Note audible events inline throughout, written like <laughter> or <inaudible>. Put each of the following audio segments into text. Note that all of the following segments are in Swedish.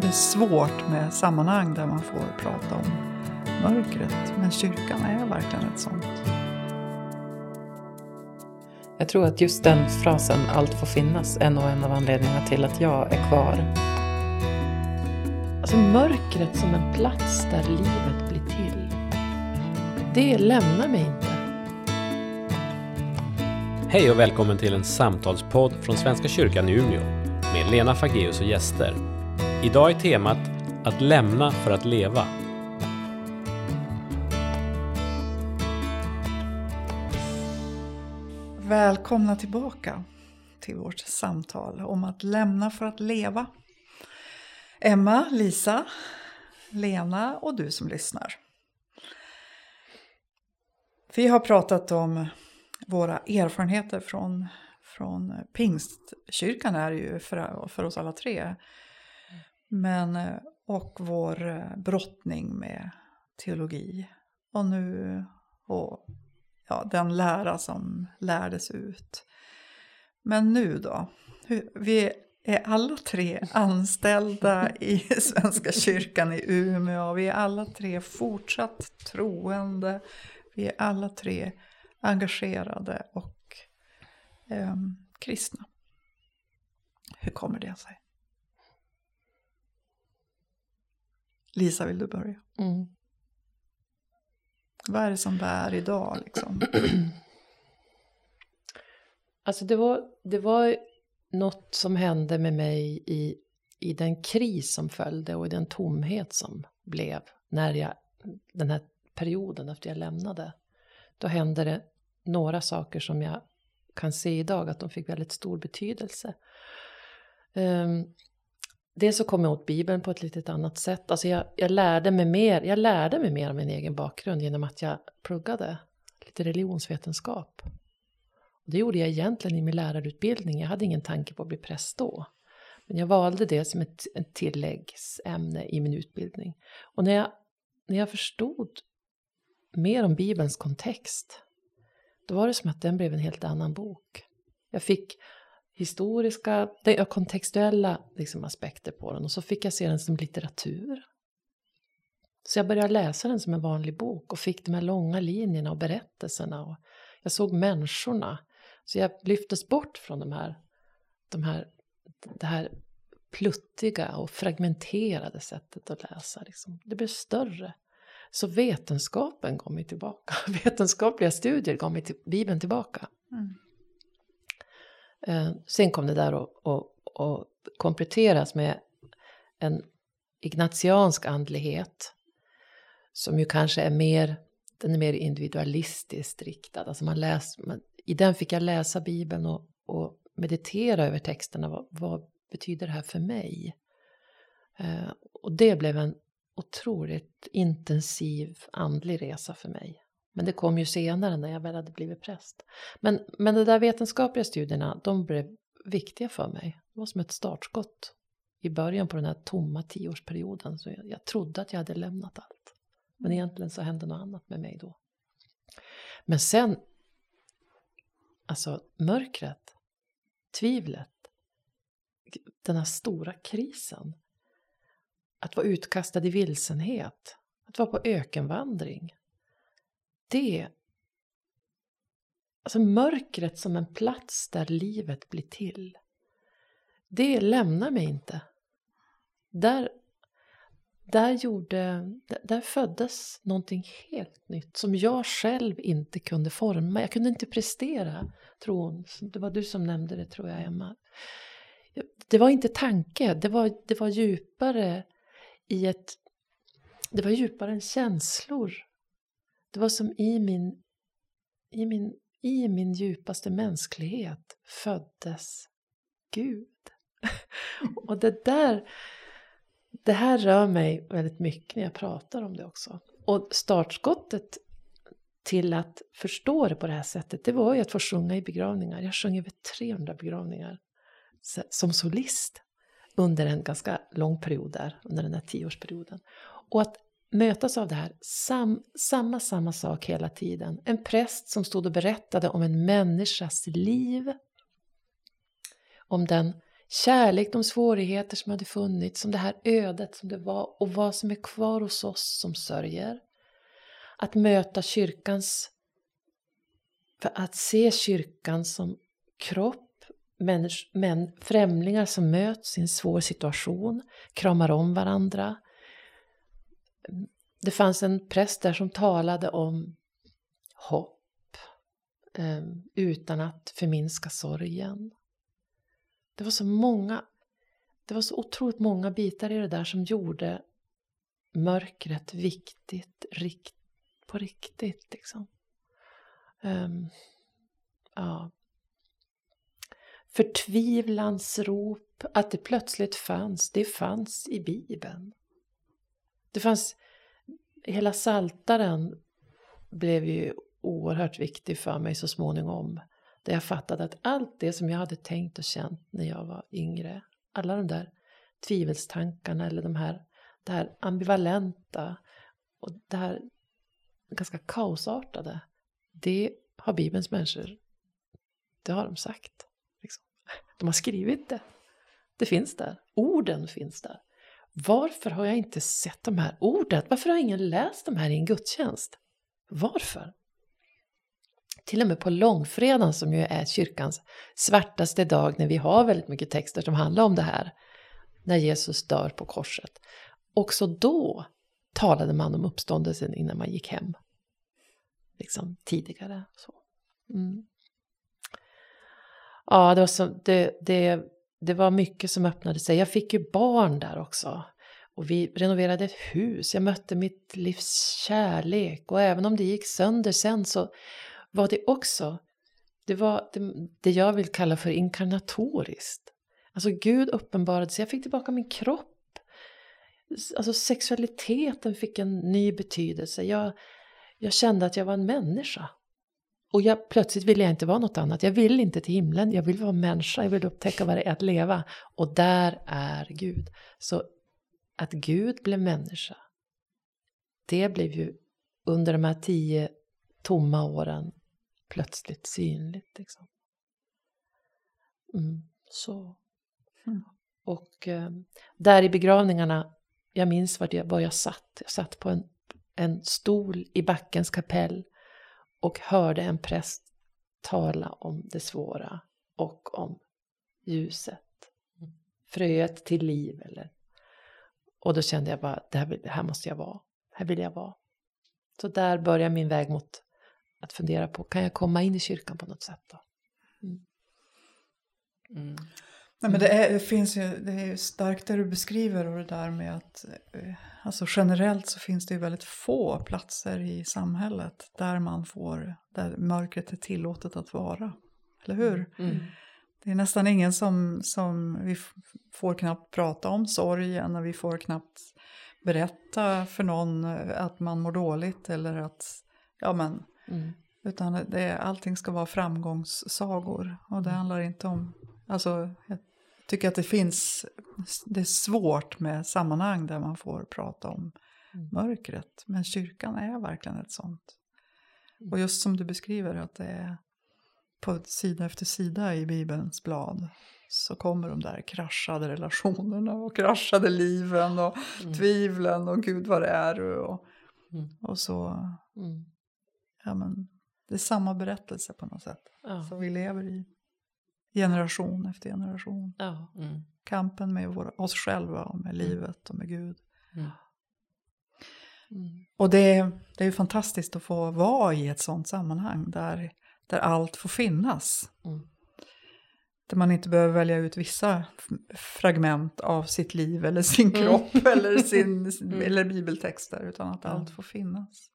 det är svårt med sammanhang där man får prata om mörkret. Men kyrkan är verkligen ett sånt. Jag tror att just den frasen, allt får finnas, är nog en av anledningarna till att jag är kvar. Alltså mörkret som en plats där livet blir till. Det lämnar mig inte. Hej och välkommen till en samtalspodd från Svenska kyrkan i Umeå med Lena Fageus och gäster. Idag är temat att lämna för att leva. Välkomna tillbaka till vårt samtal om att lämna för att leva. Emma, Lisa, Lena och du som lyssnar. Vi har pratat om våra erfarenheter från, från Pingstkyrkan är ju för, för oss alla tre. Men, eh, och vår eh, brottning med teologi. Och nu och ja, den lära som lärdes ut. Men nu då? Vi är alla tre anställda i <laughs> Svenska kyrkan i Umeå. Vi är alla tre fortsatt troende. Vi är alla tre engagerade och eh, kristna. Hur kommer det sig? Lisa, vill du börja? Mm. Vad är det som bär idag liksom? <clears throat> Alltså det var, det var något som hände med mig i, i den kris som följde och i den tomhet som blev när jag, den här perioden efter jag lämnade. Då hände det några saker som jag kan se idag att de fick väldigt stor betydelse. Um, dels så kom jag åt Bibeln på ett lite annat sätt. Alltså jag, jag, lärde mig mer, jag lärde mig mer om min egen bakgrund genom att jag pluggade lite religionsvetenskap. Och det gjorde jag egentligen i min lärarutbildning. Jag hade ingen tanke på att bli präst då. Men jag valde det som ett, ett tilläggsämne i min utbildning. Och när jag, när jag förstod mer om Bibelns kontext, då var det som att den blev en helt annan bok. Jag fick historiska, kontextuella liksom, aspekter på den och så fick jag se den som litteratur. Så jag började läsa den som en vanlig bok och fick de här långa linjerna och berättelserna. Och jag såg människorna. Så jag lyftes bort från de här, de här, det här pluttiga och fragmenterade sättet att läsa. Liksom. Det blev större. Så vetenskapen gav mig tillbaka. <laughs> Vetenskapliga studier gav mig till, Bibeln tillbaka. Mm. Eh, sen kom det där att kompletteras med en ignatiansk andlighet som ju kanske är mer, den är mer individualistiskt riktad. Alltså man läs, man, I den fick jag läsa Bibeln och, och meditera över texterna. Vad, vad, betyder det här för mig? Eh, och det blev en otroligt intensiv andlig resa för mig. Men det kom ju senare när jag väl hade blivit präst. Men, men de där vetenskapliga studierna, de blev viktiga för mig. Det var som ett startskott i början på den här tomma tioårsperioden. Så jag, jag trodde att jag hade lämnat allt. Men mm. egentligen så hände något annat med mig då. Men sen, alltså mörkret, tvivlet, den här stora krisen. Att vara utkastad i vilsenhet, att vara på ökenvandring det... Alltså mörkret som en plats där livet blir till. Det lämnar mig inte. Där, där, gjorde, där föddes någonting helt nytt som jag själv inte kunde forma. Jag kunde inte prestera tron. Det var du som nämnde det tror jag, Emma. Det var inte tanke, det var, det var djupare i ett... Det var djupare än känslor. Det var som i min, i min, i min djupaste mänsklighet föddes Gud. <laughs> och det där, det här rör mig väldigt mycket när jag pratar om det också. Och startskottet till att förstå det på det här sättet, det var ju att få sjunga i begravningar. Jag sjöng över 300 begravningar som solist under en ganska lång period där, under den här tioårsperioden. Och att mötas av det här, sam, samma, samma sak hela tiden. En präst som stod och berättade om en människas liv, om den kärlek, de svårigheter som hade funnits, om det här ödet som det var och vad som är kvar hos oss som sörjer. Att möta kyrkans, för att se kyrkan som kropp, människ, främlingar som möts i en svår situation, kramar om varandra. Det fanns en präst där som talade om hopp eh, utan att förminska sorgen. Det var så många, det var så otroligt många bitar i det där som gjorde mörkret viktigt, rikt, på riktigt liksom. Um, ja. Förtvivlans rop, att det plötsligt fanns, det fanns i Bibeln. Det fanns, hela saltaren blev ju oerhört viktig för mig så småningom. Där jag fattade att allt det som jag hade tänkt och känt när jag var yngre, alla de där tvivelstankarna eller de här, det här ambivalenta och det här ganska kaosartade, det har Bibelns människor, det har de sagt. Liksom. De har skrivit det. Det finns där. Orden finns där. Varför har jag inte sett de här orden? Varför har ingen läst de här i en gudstjänst? Varför? till och med på långfredagen som ju är kyrkans svartaste dag när vi har väldigt mycket texter som handlar om det här, när Jesus dör på korset. Också då talade man om uppståndelsen innan man gick hem. Liksom tidigare. Så. Mm. Ja, det var, så, det, det, det var mycket som öppnade sig. Jag fick ju barn där också. Och vi renoverade ett hus, jag mötte mitt livs kärlek och även om det gick sönder sen så var det också, det var det, det jag vill kalla för inkarnatoriskt. Alltså Gud uppenbarade sig, jag fick tillbaka min kropp. Alltså sexualiteten fick en ny betydelse. Jag, jag kände att jag var en människa. Och jag, plötsligt ville jag inte vara något annat. Jag vill inte till himlen, jag vill vara människa, jag vill upptäcka vad det är att leva. Och där är Gud. Så att Gud blev människa, det blev ju under de här tio tomma åren plötsligt synligt. Liksom. Mm, så. Mm. Och eh, där i begravningarna, jag minns var, jag, var jag satt. Jag satt på en, en stol i backens kapell och hörde en präst tala om det svåra och om ljuset. Fröet till liv. Eller. Och då kände jag bara, det här, det här måste jag vara. Här vill jag vara. Så där börjar min väg mot att fundera på, kan jag komma in i kyrkan på något sätt då? Mm. Mm. Nej, men det, är, det, finns ju, det är starkt det du beskriver och det där med att eh, alltså generellt så finns det ju väldigt få platser i samhället där man får, där mörkret är tillåtet att vara. Eller hur? Mm. Det är nästan ingen som, som vi får knappt prata om sorgen och vi får knappt berätta för någon att man mår dåligt eller att ja men Mm. Utan det allting ska vara framgångssagor. Och det mm. handlar inte om... Alltså, tycker att det finns... Det är svårt med sammanhang där man får prata om mm. mörkret. Men kyrkan är verkligen ett sånt. Mm. Och just som du beskriver att det är på sida efter sida i Bibelns blad så kommer de där kraschade relationerna och kraschade liven och mm. tvivlen och gud vad det är och, mm. och så. Mm ja, men, det är samma berättelse på något sätt. Ja. Som vi lever i generation efter generation. Ja. Mm. Kampen med vår, oss själva och med mm. livet och med Gud. Mm. mm. Och det, det är ju fantastiskt att få vara i ett sånt sammanhang där, där allt får finnas. Mm. Där man inte behöver välja ut vissa fragment av sitt liv eller sin mm. kropp eller, sin, <laughs> eller bibeltexter utan att allt får finnas.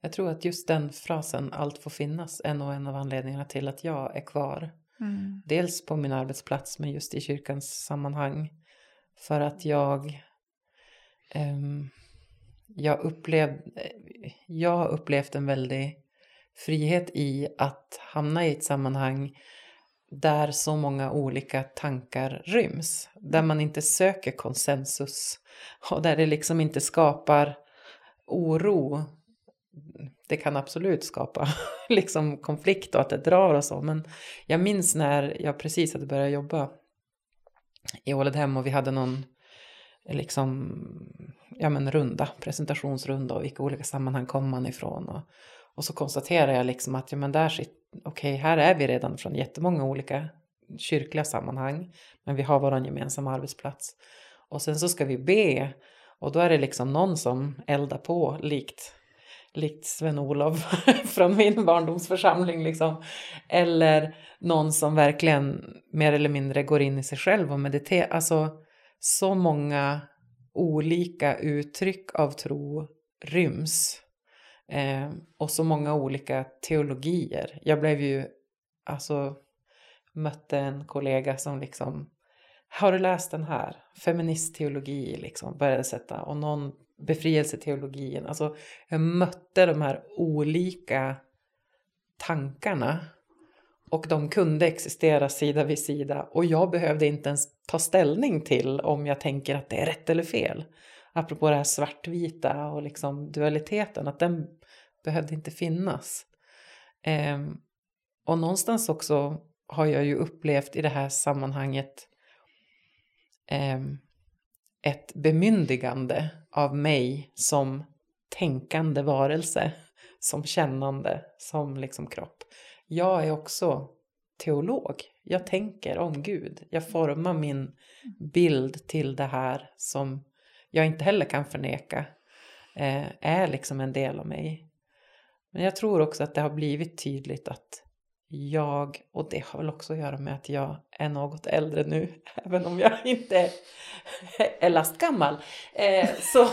Jag tror att just den frasen, allt får finnas, är nog en av anledningarna till att jag är kvar. Mm. Dels på min arbetsplats, men just i kyrkans sammanhang. För att jag... Um, jag, upplev, jag har upplevt en väldig frihet i att hamna i ett sammanhang där så många olika tankar ryms. Där man inte söker konsensus och där det liksom inte skapar oro det kan absolut skapa <laughs> liksom konflikt och att det drar och så. Men jag minns när jag precis hade börjat jobba i Åledhem och vi hade någon liksom, ja men runda, presentationsrunda och vilka olika sammanhang kom man ifrån. Och, och så konstaterar jag liksom att, ja men där okej okay, här är vi redan från jättemånga olika kyrkliga sammanhang, men vi har vår gemensamma arbetsplats. Och sen så ska vi be och då är det liksom någon som eldar på likt likt Sven-Olof <laughs> från min barndomsförsamling liksom. Eller någon som verkligen mer eller mindre går in i sig själv och mediterar. Alltså så många olika uttryck av tro ryms. Eh, och så många olika teologier. Jag blev ju, alltså mötte en kollega som liksom har du läst den här? Feministteologi liksom började sätta och någon befrielseteologin. Alltså jag mötte de här olika tankarna och de kunde existera sida vid sida och jag behövde inte ens ta ställning till om jag tänker att det är rätt eller fel. Apropå det här svartvita och liksom dualiteten, att den behövde inte finnas. Eh, och någonstans också har jag ju upplevt i det här sammanhanget eh, ett bemyndigande av mig som tänkande varelse, som kännande, som liksom kropp. Jag är också teolog. Jag tänker om Gud. Jag formar min bild till det här som jag inte heller kan förneka eh, är liksom en del av mig. Men jag tror också att det har blivit tydligt att jag, och det har väl också att göra med att jag är något äldre nu, <laughs> även om jag inte är <laughs> lastgammal, eh, så,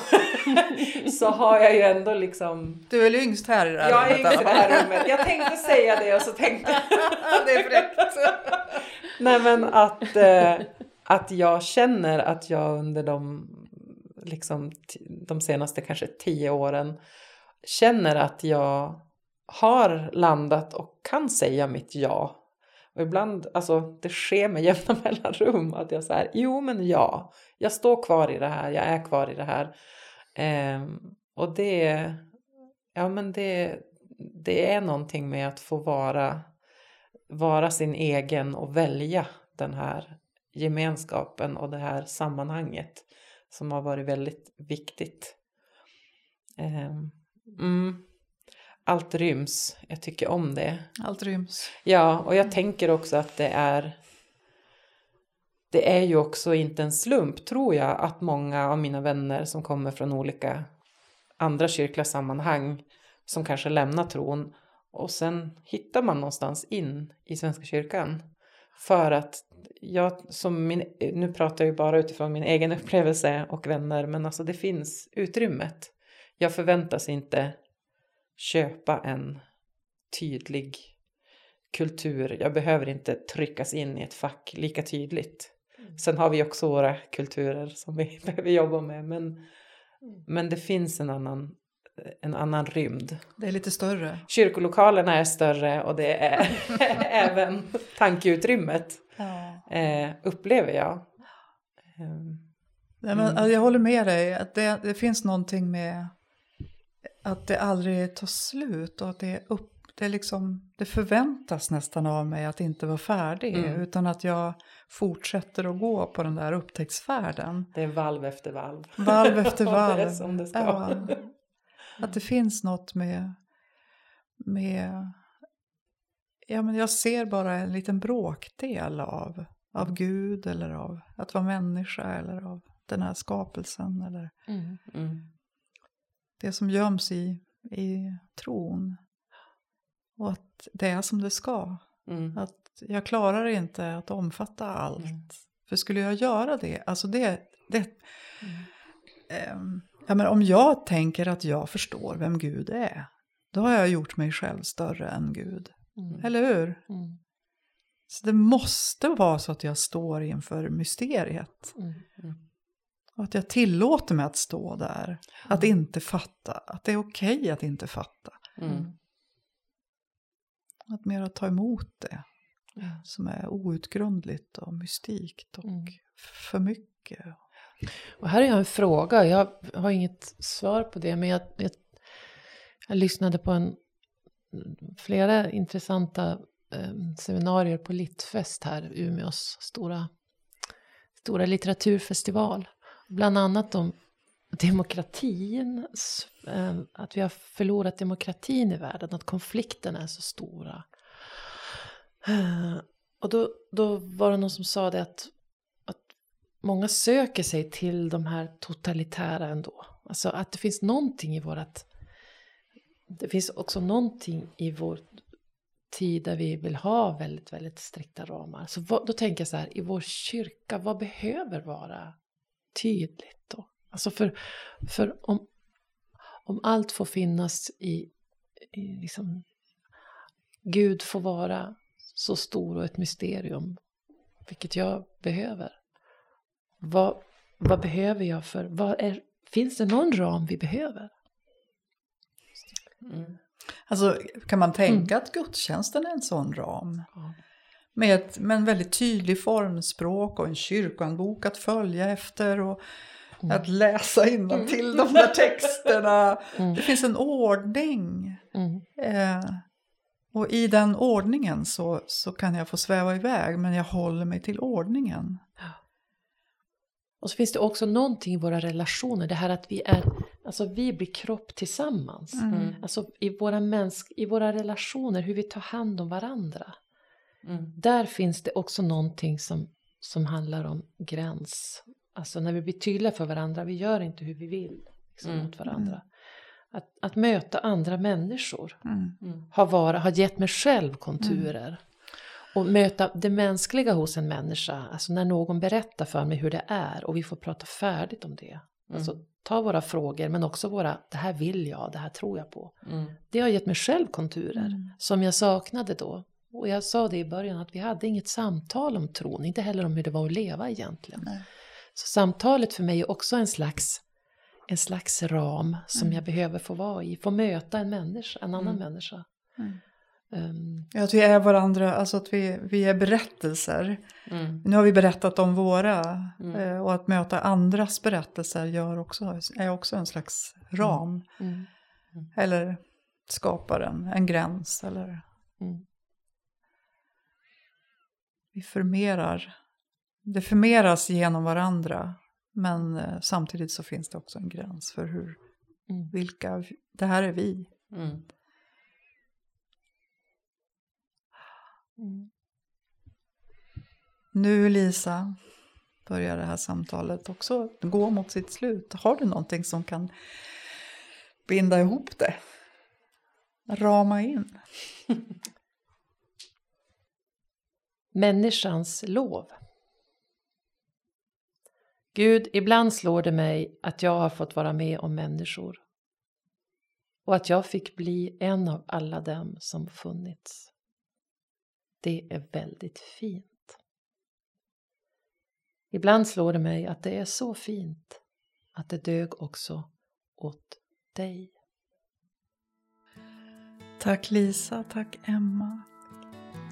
<laughs> så har jag ju ändå liksom... Du är väl yngst här i det här jag rummet? Jag är yngst i det här rummet. Jag tänkte säga det och så tänkte Det är fräckt. Nej men att, eh, att jag känner att jag under de, liksom, de senaste kanske tio åren känner att jag har landat och kan säga mitt ja. Och ibland, alltså det sker med <laughs> jämna mellanrum att jag säger jo men ja, jag står kvar i det här, jag är kvar i det här. Eh, och det, ja men det, det är någonting med att få vara, vara sin egen och välja den här gemenskapen och det här sammanhanget som har varit väldigt viktigt. Eh, mm allt ryms. Jag tycker om det. Allt ryms. Ja, och jag tänker också att det är det är ju också inte en slump, tror jag, att många av mina vänner som kommer från olika andra kyrkliga sammanhang som kanske lämnar tron och sen hittar man någonstans in i Svenska kyrkan. För att jag, som min, nu pratar jag ju bara utifrån min egen <laughs> upplevelse och vänner, men alltså det finns utrymmet. Jag förväntas inte köpa en tydlig kultur. Jag behöver inte tryckas in i ett fack lika tydligt. Mm. Sen har vi också våra kulturer som vi <laughs> behöver jobba med. Men, mm. men det finns en annan, en annan rymd. Det är lite större. Kyrkolokalerna är större och det är <laughs> <laughs> även tankeutrymmet. Ja. Eh, upplever jag. Mm. Nej, men, jag håller med dig. Att det, det finns någonting med att det aldrig tar slut och att det, upp, det, liksom, det förväntas nästan av mig att inte vara färdig. Mm. Utan att jag fortsätter att gå på den där upptäcktsfärden. Det är valv efter valv. Valv efter <laughs> valv. det är som det ska. Ja. Att det finns något med, med... Ja, men jag ser bara en liten bråkdel av, av Gud eller av att vara människa eller av den här skapelsen. Eller, mm. Mm det som göms i, i tron. Och att det är som det ska. Mm. Att jag klarar inte att omfatta allt. Mm. För skulle jag göra det, alltså det... det mm. eh, ja, om jag tänker att jag förstår vem Gud är, då har jag gjort mig själv större än Gud. Mm. Eller hur? Mm. Så det måste vara så att jag står inför mysteriet. Mm. Och att jag tillåter mig att stå där. Att inte fatta. Att det är okej okay att inte fatta. Mm. Att mer ta emot det. Som är outgrundligt och mystikt och mm. för mycket. Och här har jag en fråga. Jag har inget svar på det. Men jag, jag Jag lyssnade på en, flera intressanta eh, seminarier på Littfest här, Umeås stora, stora litteraturfestival. Bland annat om demokratin, eh, att vi har förlorat demokratin i världen, att konflikterna är så stora. Eh, och då, då var det någon som sa det att, att många söker sig till de här totalitära ändå. Alltså att det finns någonting i vårat... Det finns också någonting i vår tid där vi vill ha väldigt, väldigt strikta ramar. Så vad, då tänker jag så här, i vår kyrka, vad behöver vara tydligt då? Alltså för, för om, om allt får finnas i, i liksom, Gud får vara så stor och ett mysterium, vilket jag behöver. Vad, vad behöver jag för, vad är, finns det någon ram vi behöver? Mm. Alltså kan man tänka mm. att gudstjänsten är en sån ram? Ja. Med, ett, med en väldigt tydlig formspråk och en kyrkoanbok att följa efter och mm. att läsa till mm. de där texterna. Mm. Det finns en ordning. Mm. Eh, och i den ordningen så, så kan jag få sväva iväg men jag håller mig till ordningen. Och så finns det också någonting i våra relationer, det här att vi är, alltså vi blir kropp tillsammans. Mm. Alltså i våra, mänsk, i våra relationer, hur vi tar hand om varandra. Mm. Där finns det också någonting som, som handlar om gräns. Alltså när vi blir tydliga för varandra, vi gör inte hur vi vill liksom, mm. mot varandra. Att, att möta andra människor mm. mm. har, vara, har gett mig själv konturer. Mm. Och möta det mänskliga hos en människa, alltså när någon berättar för mig hur det är och vi får prata färdigt om det. Mm. Alltså ta våra frågor men också våra, det här vill jag, det här tror jag på. Mm. Det har gett mig själv konturer mm. som jag saknade då. Och jag sa det i början att vi hade inget samtal om tron, inte heller om hur det var att leva egentligen. Nej. Så samtalet för mig är också en slags en slags ram som mm. jag behöver få vara i, få möta en människa, en annan mm. människa. Mm. Um, ja, att vi är varandra, alltså att vi, vi är berättelser. Mm. Nu har vi berättat om våra mm. eh, och att möta andras berättelser gör också, är också en slags ram. Mm. Eller skapar en, en gräns eller... Vi förmerar, det förmeras genom varandra men eh, samtidigt så finns det också en gräns för hur, mm. vilka, det här är vi. Mm. Mm. Nu Lisa börjar det här samtalet också gå mot sitt slut. Har du någonting som kan binda ihop det? Rama in? <laughs> Människans lov. Gud, ibland slår det mig att jag har fått vara med om människor och att jag fick bli en av alla dem som funnits. Det är väldigt fint. Ibland slår det mig att det är så fint att det dög också åt dig. Tack Lisa, tack Emma.